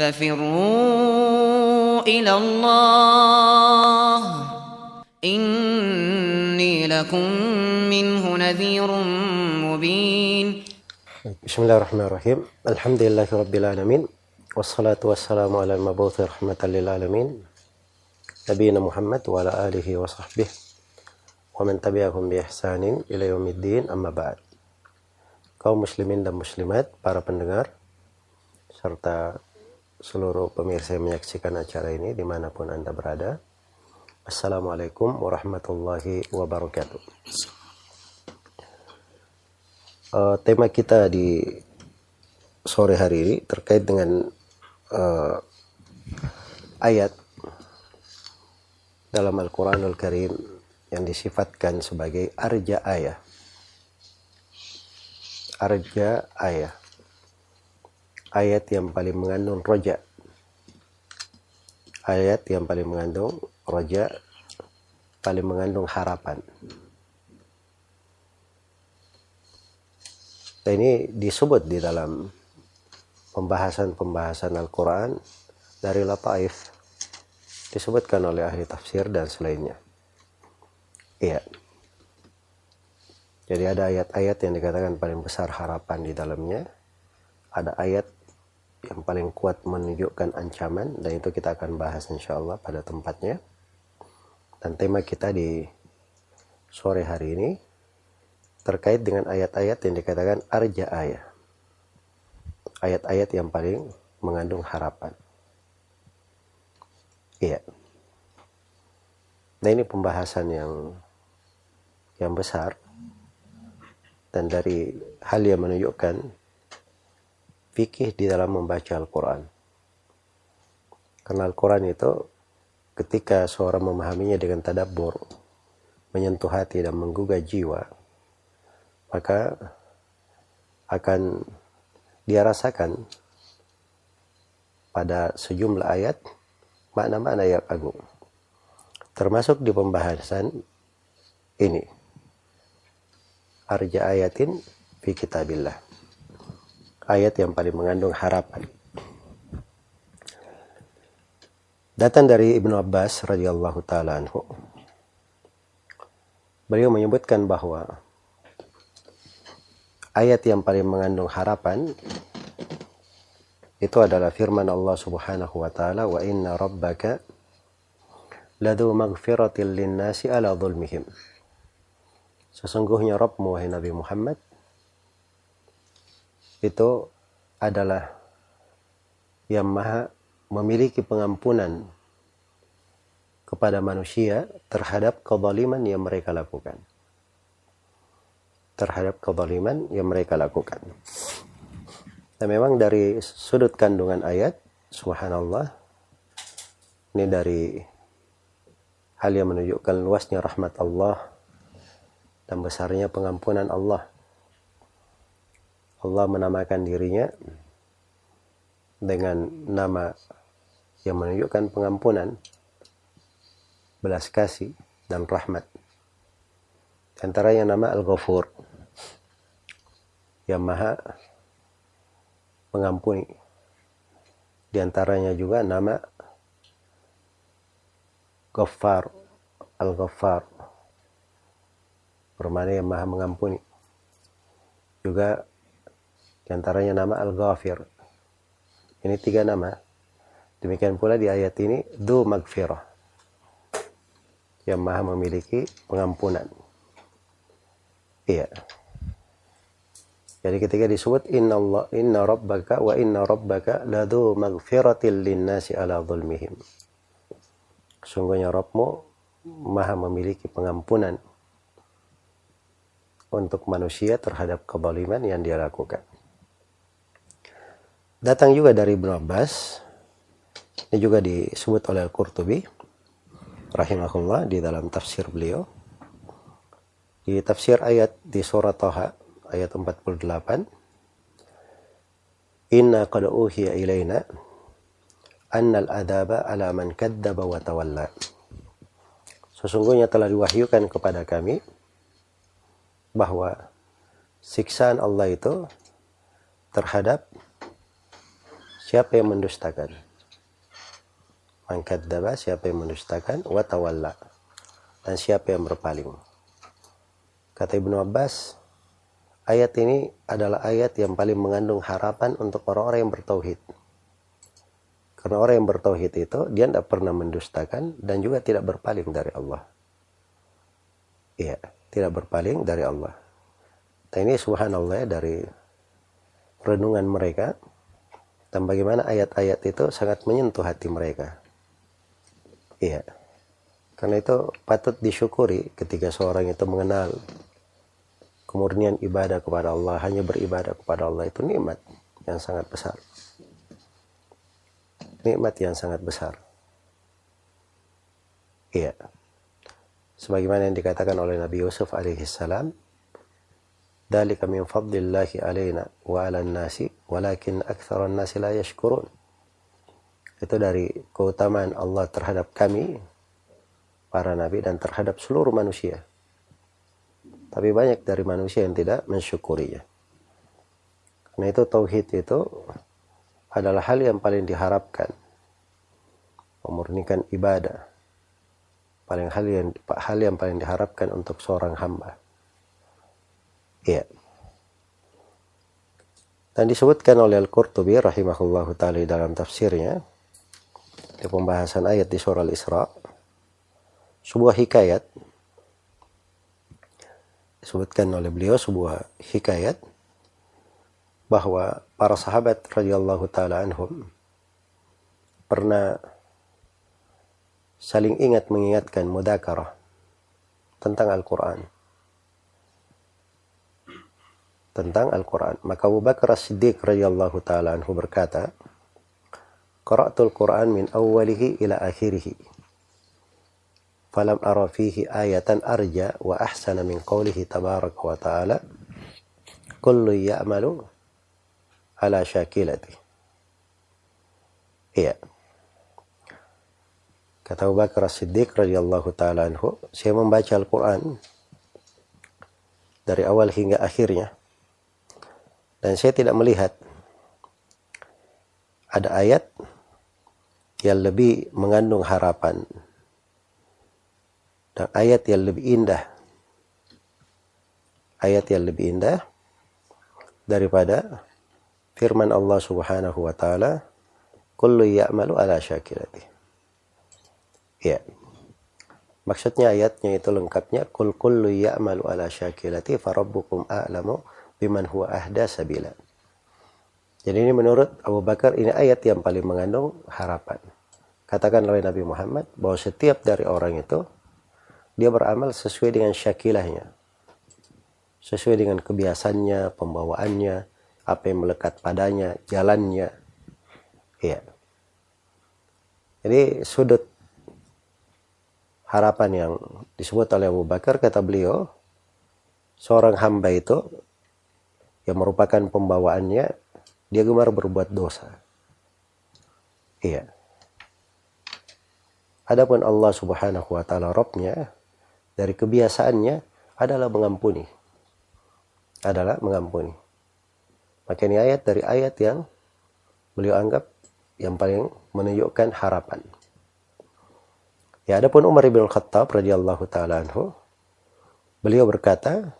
ففروا إلى الله. إني لكم منه نذير مبين. بسم الله الرحمن الرحيم. الحمد لله رب العالمين والصلاة والسلام على المبعوث رحمة للعالمين نبينا محمد وعلى آله وصحبه ومن تبعهم بإحسان إلى يوم الدين. أما بعد kaum muslimin dan muslimat, para pendengar, serta seluruh pemirsa yang menyaksikan acara ini di mana pun Anda berada. Assalamualaikum warahmatullahi wabarakatuh. Uh, tema kita di sore hari ini terkait dengan uh, ayat dalam Al-Quranul Karim yang disifatkan sebagai arja ayah arja ayat ayat yang paling mengandung roja. Ayat yang paling mengandung roja paling mengandung harapan. Dan ini disebut di dalam pembahasan-pembahasan Al-Quran dari Lataif. Disebutkan oleh ahli tafsir dan selainnya. Iya. Jadi ada ayat-ayat yang dikatakan paling besar harapan di dalamnya. Ada ayat yang paling kuat menunjukkan ancaman dan itu kita akan bahas insya Allah pada tempatnya. Dan tema kita di sore hari ini terkait dengan ayat-ayat yang dikatakan arja ayat. Ayat-ayat yang paling mengandung harapan. Iya. Nah ini pembahasan yang yang besar dan dari hal yang menunjukkan fikih di dalam membaca Al-Quran. Karena Al-Quran itu ketika seorang memahaminya dengan tadabbur, menyentuh hati dan menggugah jiwa, maka akan dia rasakan pada sejumlah ayat makna-makna yang agung. Termasuk di pembahasan ini arja ayatin fi kitabillah. Ayat yang paling mengandung harapan. Datang dari Ibnu Abbas radhiyallahu taala anhu. Beliau menyebutkan bahwa ayat yang paling mengandung harapan itu adalah firman Allah Subhanahu wa taala wa inna rabbaka ladu maghfiratil linnasi ala dhulmihim Sesungguhnya Rabbmu wahai Nabi Muhammad itu adalah yang maha memiliki pengampunan kepada manusia terhadap kezaliman yang mereka lakukan. Terhadap kezaliman yang mereka lakukan. Dan memang dari sudut kandungan ayat, subhanallah, ini dari hal yang menunjukkan luasnya rahmat Allah dan besarnya pengampunan Allah. Allah menamakan dirinya dengan nama yang menunjukkan pengampunan, belas kasih, dan rahmat. Antara yang nama Al-Ghafur, yang maha mengampuni. Di antaranya juga nama Ghaffar, Al-Ghaffar, Permana yang maha mengampuni. Juga di antaranya nama Al-Ghafir. Ini tiga nama. Demikian pula di ayat ini, Du Magfirah. Yang maha memiliki pengampunan. Iya. Jadi ketika disebut inna Allah inna rabbaka wa inna rabbaka ladu maghfiratil linnasi ala zulmihim. Sungguhnya Rabbmu maha memiliki pengampunan untuk manusia terhadap kebaliman yang dia lakukan. Datang juga dari Ibn Abbas, ini juga disebut oleh Al-Qurtubi, rahimahullah di dalam tafsir beliau. Di tafsir ayat di surat Taha, ayat 48, Inna qad uhiya ilaina annal adaba ala man kaddaba wa tawalla. Sesungguhnya telah diwahyukan kepada kami bahwa siksaan Allah itu terhadap siapa yang mendustakan? Man kadzdzaba siapa yang mendustakan? Wa tawalla. Dan siapa yang berpaling? Kata Ibnu Abbas ayat ini adalah ayat yang paling mengandung harapan untuk orang-orang yang bertauhid. Karena orang yang bertauhid itu dia tidak pernah mendustakan dan juga tidak berpaling dari Allah. Iya tidak berpaling dari Allah. Dan ini subhanallah ya, dari renungan mereka dan bagaimana ayat-ayat itu sangat menyentuh hati mereka Iya. Karena itu patut disyukuri ketika seorang itu mengenal kemurnian ibadah kepada Allah, hanya beribadah kepada Allah itu nikmat yang sangat besar. Nikmat yang sangat besar. Iya. Sebagaimana yang dikatakan oleh Nabi Yusuf alaihi "Dzalika min fadlillahi alaina wa 'alan nasi, walakin aktsaran nasi la yashkurun." itu dari keutamaan Allah terhadap kami para nabi dan terhadap seluruh manusia. Tapi banyak dari manusia yang tidak mensyukurinya. Karena itu tauhid itu adalah hal yang paling diharapkan. Memurnikan ibadah. Paling hal yang hal yang paling diharapkan untuk seorang hamba iya dan disebutkan oleh Al-Qurtubi rahimahullahu taala dalam tafsirnya di pembahasan ayat di surah Al-Isra sebuah hikayat. Disebutkan oleh beliau sebuah hikayat bahwa para sahabat radhiyallahu taala anhum pernah saling ingat mengingatkan mudakarah tentang Al-Qur'an tentang Al-Qur'an. Maka Abu Bakar As-Siddiq radhiyallahu taala anhu berkata qara'tul Qur'an min awwalihi ila akhirih falam ara fihi ayatan arja wa ahsana min qawlihi tabaraka wa ta'ala. Kullu ya'malu ala syakilati iya. Kata Abu Bakar As-Siddiq radhiyallahu taala anhu saya membaca Al-Qur'an dari awal hingga akhirnya dan saya tidak melihat ada ayat yang lebih mengandung harapan. Dan ayat yang lebih indah. Ayat yang lebih indah daripada firman Allah Subhanahu wa taala kullu ya'malu ala syakilati ya. Maksudnya ayatnya itu lengkapnya kul kullu ya'malu ala syakilati farabbukum a'lamu biman huwa ahda sabila jadi ini menurut Abu Bakar ini ayat yang paling mengandung harapan. Katakan oleh Nabi Muhammad bahwa setiap dari orang itu dia beramal sesuai dengan syakilahnya. Sesuai dengan kebiasaannya, pembawaannya, apa yang melekat padanya, jalannya. Iya. Jadi sudut harapan yang disebut oleh Abu Bakar kata beliau seorang hamba itu yang merupakan pembawaannya dia gemar berbuat dosa. Iya. Adapun Allah Subhanahu wa taala Robnya dari kebiasaannya adalah mengampuni. Adalah mengampuni. Maka ini ayat dari ayat yang beliau anggap yang paling menunjukkan harapan. Ya, adapun Umar bin Khattab radhiyallahu taala anhu beliau berkata,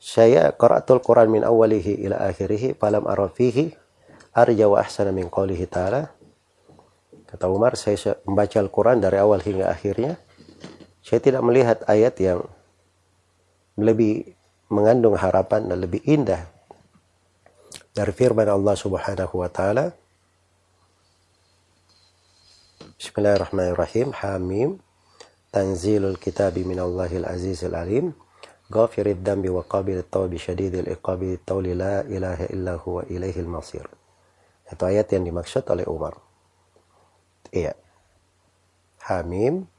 saya qara'atul Quran min awalihi ila akhirih falam ara fihi arja wa ahsana min qawlihi ta'ala. Kata Umar, saya membaca Al-Quran dari awal hingga akhirnya. Saya tidak melihat ayat yang lebih mengandung harapan dan lebih indah dari firman Allah Subhanahu wa taala. Bismillahirrahmanirrahim. Hamim. Tanzilul kitabi minallahil azizil alim. غافر الذنب وقابل التوب شديد العقاب الطول لا إله إلا هو إليه المصير itu ayat yang dimaksud oleh Umar iya Hamim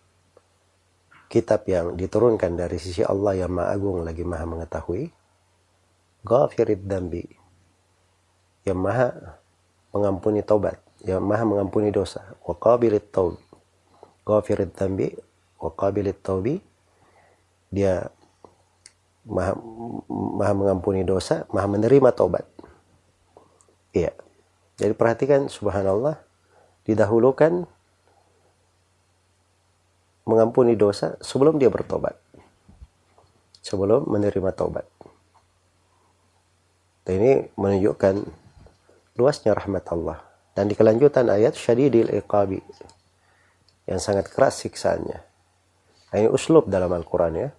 kitab yang diturunkan dari sisi Allah yang maha agung lagi maha mengetahui ghafirid dambi yang maha mengampuni taubat yang maha mengampuni dosa wa qabilit taub ghafirid dambi wa qabilit taubi dia maha, maha mengampuni dosa, maha menerima tobat. Iya. Jadi perhatikan subhanallah didahulukan mengampuni dosa sebelum dia bertobat. Sebelum menerima tobat. Dan ini menunjukkan luasnya rahmat Allah. Dan di kelanjutan ayat syadidil iqabi yang sangat keras siksaannya. Ini uslub dalam Al-Quran ya.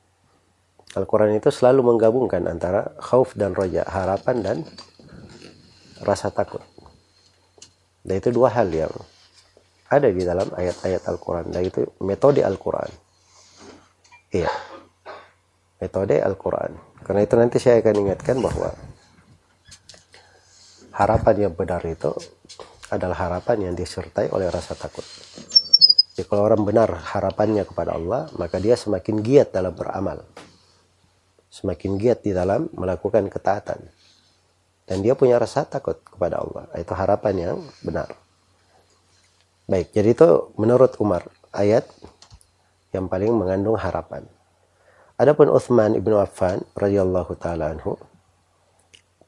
Al-Quran itu selalu menggabungkan antara khauf dan roja, harapan dan rasa takut. Dan itu dua hal yang ada di dalam ayat-ayat Al-Quran. Dan itu metode Al-Quran. Iya. Metode Al-Quran. Karena itu nanti saya akan ingatkan bahwa harapan yang benar itu adalah harapan yang disertai oleh rasa takut. Jadi kalau orang benar harapannya kepada Allah, maka dia semakin giat dalam beramal. Semakin giat di dalam melakukan ketaatan. Dan dia punya rasa takut kepada Allah. Itu harapan yang benar. Baik, jadi itu menurut Umar ayat yang paling mengandung harapan. Adapun Uthman ibnu Affan radhiyallahu taala anhu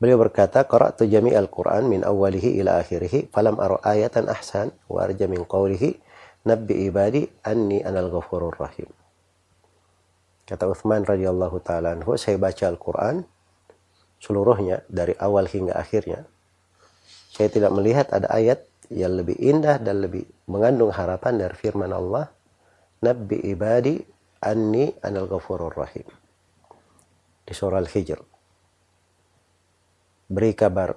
beliau berkata qara'tu al Qur'an min awwalihi ila akhirih falam ara ayatan ahsan wa arja min qawlihi nabbi ibadi anni anal ghafurur rahim. Kata Uthman radhiyallahu taala anhu saya baca Al-Qur'an seluruhnya dari awal hingga akhirnya. Saya tidak melihat ada ayat yang lebih indah dan lebih mengandung harapan dari firman Allah Nabi ibadi anni anal ghafurur rahim di surah Al-Hijr. Beri kabar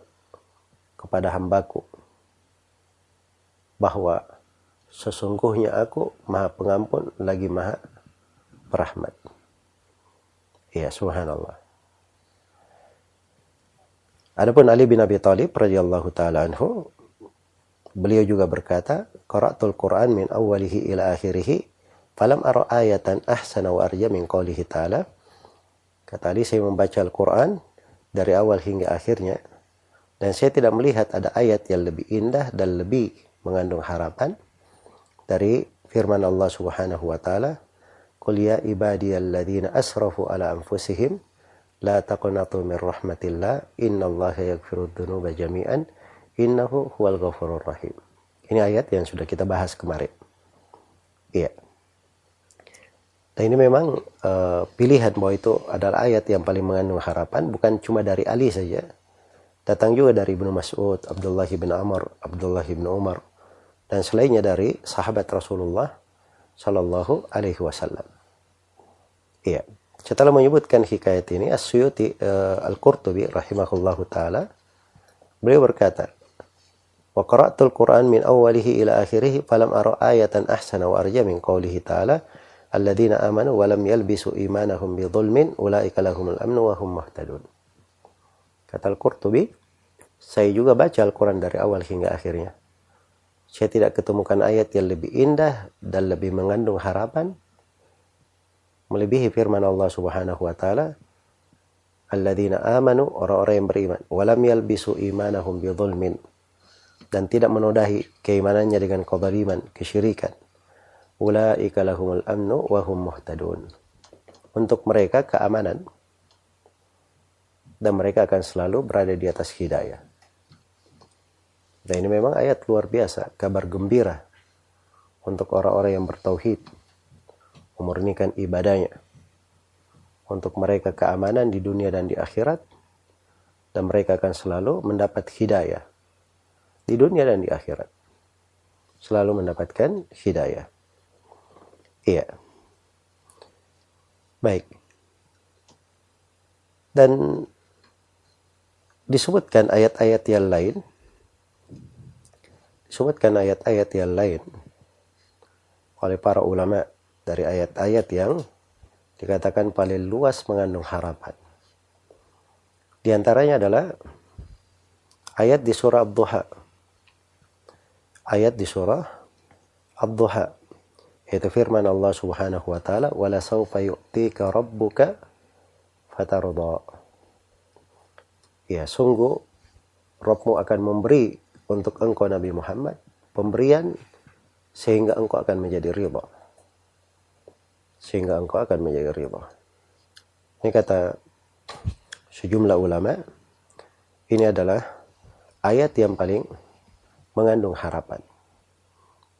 kepada hambaku bahwa sesungguhnya aku maha pengampun lagi maha perahmat ya subhanallah Adapun Ali bin Abi Thalib radhiyallahu taala anhu Beliau juga berkata, Qara'tul Qur'an min awwalihi ila akhirih, falam ara ayatan ahsana wa arja min qawlihi ta'ala. Kata Ali, saya membaca Al-Quran dari awal hingga akhirnya, dan saya tidak melihat ada ayat yang lebih indah dan lebih mengandung harapan dari firman Allah Subhanahu wa taala, "Qul ya ibadiyalladzina asrafu ala anfusihim la taqnatu min rahmatillah, innallaha yaghfirud dzunuba jami'an." Innahu huwal ghafurur rahim. Ini ayat yang sudah kita bahas kemarin. Iya. Nah ini memang uh, pilihan bahwa itu adalah ayat yang paling mengandung harapan bukan cuma dari Ali saja. Datang juga dari Ibnu Mas'ud, Abdullah bin Amr, Abdullah bin Umar dan selainnya dari sahabat Rasulullah Shallallahu alaihi wasallam. Iya. Setelah menyebutkan hikayat ini, As-Suyuti uh, Al-Qurtubi rahimahullahu taala. Beliau berkata, wa qara'tul Qur'an min awwalihi ila akhirih falam ara ayatan ahsana wa arja min qawlihi ta'ala alladzina amanu wa lam yalbisu imanahum bi dhulmin ulaika lahumul amnu wa hum muhtadun. Kata Al-Qurtubi saya juga baca Al-Quran dari awal hingga akhirnya. Saya tidak ketemukan ayat yang lebih indah dan lebih mengandung harapan melebihi firman Allah Subhanahu wa taala alladzina amanu orang-orang yang beriman walam yalbisu imanahum bi dhulmin dan tidak menodai keimanannya dengan kezaliman, kesyirikan. Ulaika lahumul amnu wa hum muhtadun. Untuk mereka keamanan dan mereka akan selalu berada di atas hidayah. Dan ini memang ayat luar biasa, kabar gembira untuk orang-orang yang bertauhid, memurnikan ibadahnya. Untuk mereka keamanan di dunia dan di akhirat, dan mereka akan selalu mendapat hidayah di dunia dan di akhirat. Selalu mendapatkan hidayah. Iya. Baik. Dan disebutkan ayat-ayat yang lain disebutkan ayat-ayat yang lain oleh para ulama dari ayat-ayat yang dikatakan paling luas mengandung harapan. Di antaranya adalah ayat di surah Ad-Duha. Ayat di surah Ad-Duha yaitu firman Allah Subhanahu wa taala wala saufa yu'tika rabbuka fatarda. Ya sungguh Rabbmu akan memberi untuk engkau Nabi Muhammad pemberian sehingga engkau akan menjadi ridha sehingga engkau akan menjadi ridha ini kata sejumlah ulama ini adalah ayat yang paling mengandung harapan.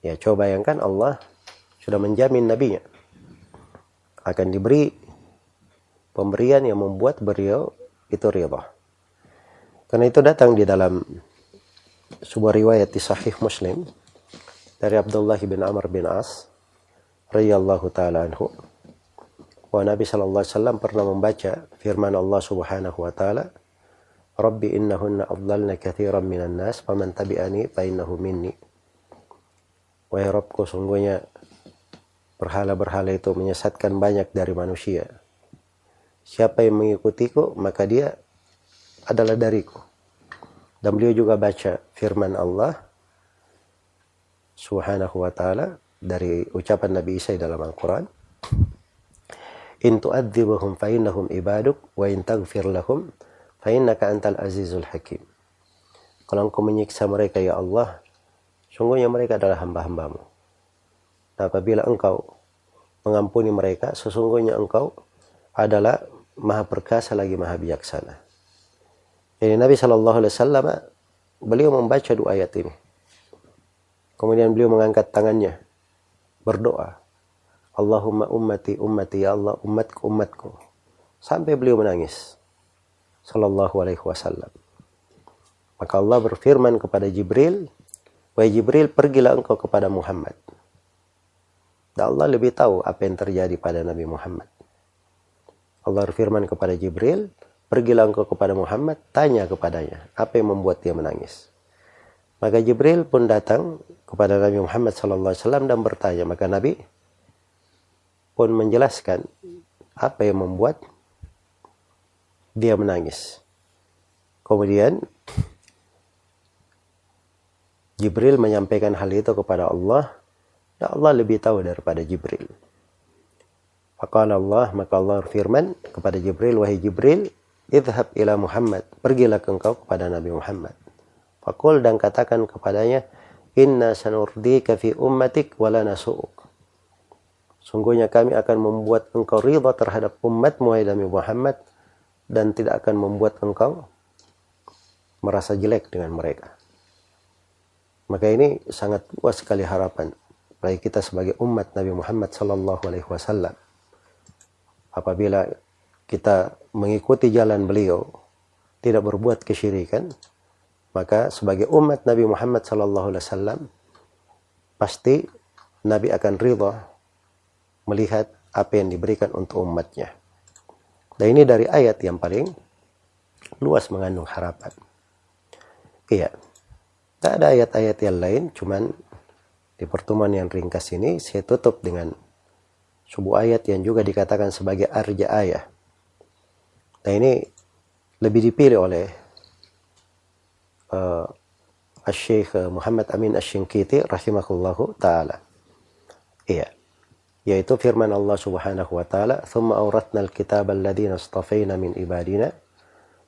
Ya, coba bayangkan Allah sudah menjamin nabinya akan diberi pemberian yang membuat beliau itu ridha. Karena itu datang di dalam sebuah riwayat di Sahih Muslim dari Abdullah bin Amr bin As radhiyallahu taala anhu bahwa Nabi sallallahu alaihi wasallam pernah membaca firman Allah Subhanahu wa taala Rabbi innahunna adlalna katsiran minan nas faman tabi'ani fa innahu minni Wahai Rabbku sungguhnya berhala-berhala itu menyesatkan banyak dari manusia. Siapa yang mengikutiku maka dia adalah dariku. Dan beliau juga baca firman Allah Subhanahu wa taala dari ucapan Nabi Isa dalam Al-Qur'an. In tu'adzibhum fa innahum ibaduk wa in taghfir lahum fa innaka antal azizul hakim. Kalau engkau menyiksa mereka ya Allah, sungguhnya mereka adalah hamba-hambamu. Nah, apabila engkau mengampuni mereka, sesungguhnya engkau adalah maha perkasa lagi maha bijaksana. Jadi Nabi Shallallahu Alaihi Wasallam beliau membaca dua ayat ini. Kemudian beliau mengangkat tangannya berdoa. Allahumma ummati ummati ya Allah umatku umatku. Sampai beliau menangis. Sallallahu alaihi wasallam. Maka Allah berfirman kepada Jibril, "Wahai Jibril, pergilah engkau kepada Muhammad." Dan Allah lebih tahu apa yang terjadi pada Nabi Muhammad. Allah berfirman kepada Jibril, Pergilah engkau kepada Muhammad, tanya kepadanya, apa yang membuat dia menangis. Maka Jibril pun datang kepada Nabi Muhammad SAW dan bertanya. Maka Nabi pun menjelaskan apa yang membuat dia menangis. Kemudian Jibril menyampaikan hal itu kepada Allah dan Allah lebih tahu daripada Jibril. Maka Allah, maka Allah firman kepada Jibril, wahai Jibril, idhab ila Muhammad pergilah engkau kepada Nabi Muhammad fakul dan katakan kepadanya inna sanurdika fi ummatik wala nasu'uk sungguhnya kami akan membuat engkau ridha terhadap umat Nabi Muhammad dan tidak akan membuat engkau merasa jelek dengan mereka. Maka ini sangat luas sekali harapan bagi kita sebagai umat Nabi Muhammad sallallahu alaihi wasallam. Apabila kita mengikuti jalan beliau, tidak berbuat kesyirikan, maka sebagai umat Nabi Muhammad sallallahu alaihi wasallam pasti Nabi akan ridha melihat apa yang diberikan untuk umatnya. Dan ini dari ayat yang paling luas mengandung harapan. Iya. Tak ada ayat-ayat yang lain, cuman di pertemuan yang ringkas ini saya tutup dengan sebuah ayat yang juga dikatakan sebagai arja ayah Nah ini lebih dipilih oleh uh, Syekh Muhammad Amin Asy-Syinkiti rahimahullahu taala. Iya. Yaitu firman Allah Subhanahu wa taala, "Tsumma awratna al-kitaba alladziina istafayna min ibadina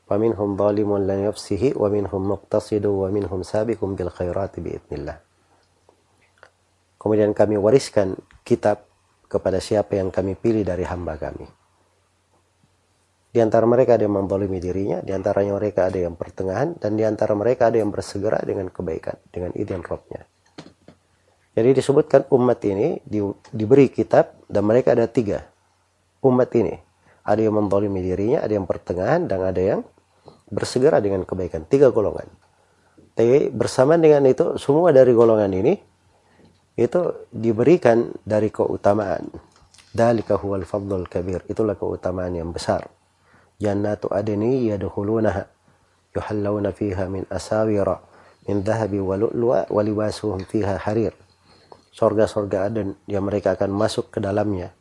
wa minhum zalimun li nafsihi wa minhum muqtasidun wa minhum sabiqun bil khairati bi idznillah." Kemudian kami wariskan kitab kepada siapa yang kami pilih dari hamba kami. Di antara mereka ada yang membolimi dirinya, di antaranya mereka ada yang pertengahan, dan di antara mereka ada yang bersegera dengan kebaikan, dengan izin Robnya. Jadi disebutkan umat ini di, diberi kitab, dan mereka ada tiga. Umat ini, ada yang membolimi dirinya, ada yang pertengahan, dan ada yang bersegera dengan kebaikan. Tiga golongan. Tapi bersamaan dengan itu, semua dari golongan ini, itu diberikan dari keutamaan. Dalika huwal fadlul kabir. Itulah keutamaan yang besar jannatu adni yadkhulunaha yuhallawna fiha min asawira min dhahabi wa lu'lu'a wa libasuhum fiha harir sorga-sorga Aden yang mereka akan masuk ke dalamnya.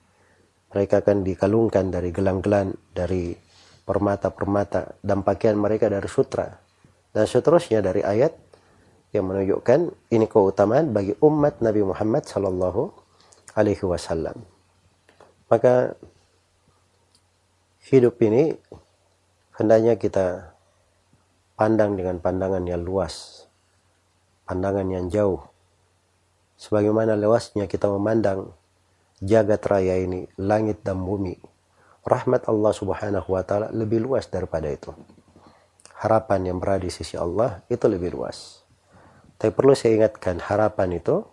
Mereka akan dikalungkan dari gelang-gelang dari permata-permata dan pakaian mereka dari sutra. Dan seterusnya dari ayat yang menunjukkan ini keutamaan bagi umat Nabi Muhammad sallallahu alaihi wasallam. Maka hidup ini hendaknya kita pandang dengan pandangan yang luas, pandangan yang jauh. Sebagaimana luasnya kita memandang jagat raya ini, langit dan bumi. Rahmat Allah subhanahu wa ta'ala lebih luas daripada itu. Harapan yang berada di sisi Allah itu lebih luas. Tapi perlu saya ingatkan, harapan itu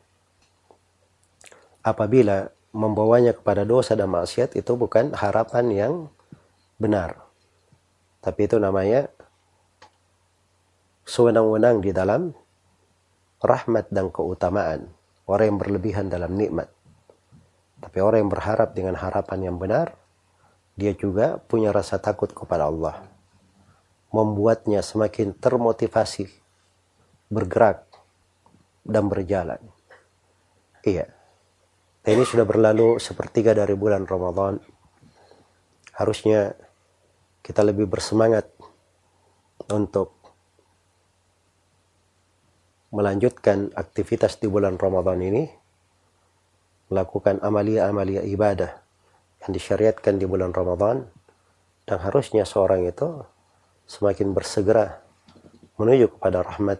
apabila membawanya kepada dosa dan maksiat itu bukan harapan yang benar. Tapi itu namanya sewenang-wenang di dalam rahmat dan keutamaan. Orang yang berlebihan dalam nikmat. Tapi orang yang berharap dengan harapan yang benar, dia juga punya rasa takut kepada Allah. Membuatnya semakin termotivasi bergerak dan berjalan. Iya. ini sudah berlalu sepertiga dari bulan Ramadan. Harusnya kita lebih bersemangat untuk melanjutkan aktivitas di bulan Ramadan ini melakukan amalia-amalia ibadah yang disyariatkan di bulan Ramadan dan harusnya seorang itu semakin bersegera menuju kepada rahmat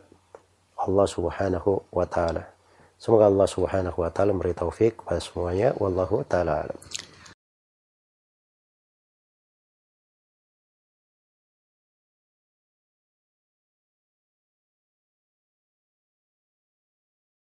Allah Subhanahu wa taala. Semoga Allah Subhanahu wa taala memberi taufik kepada semuanya wallahu taala.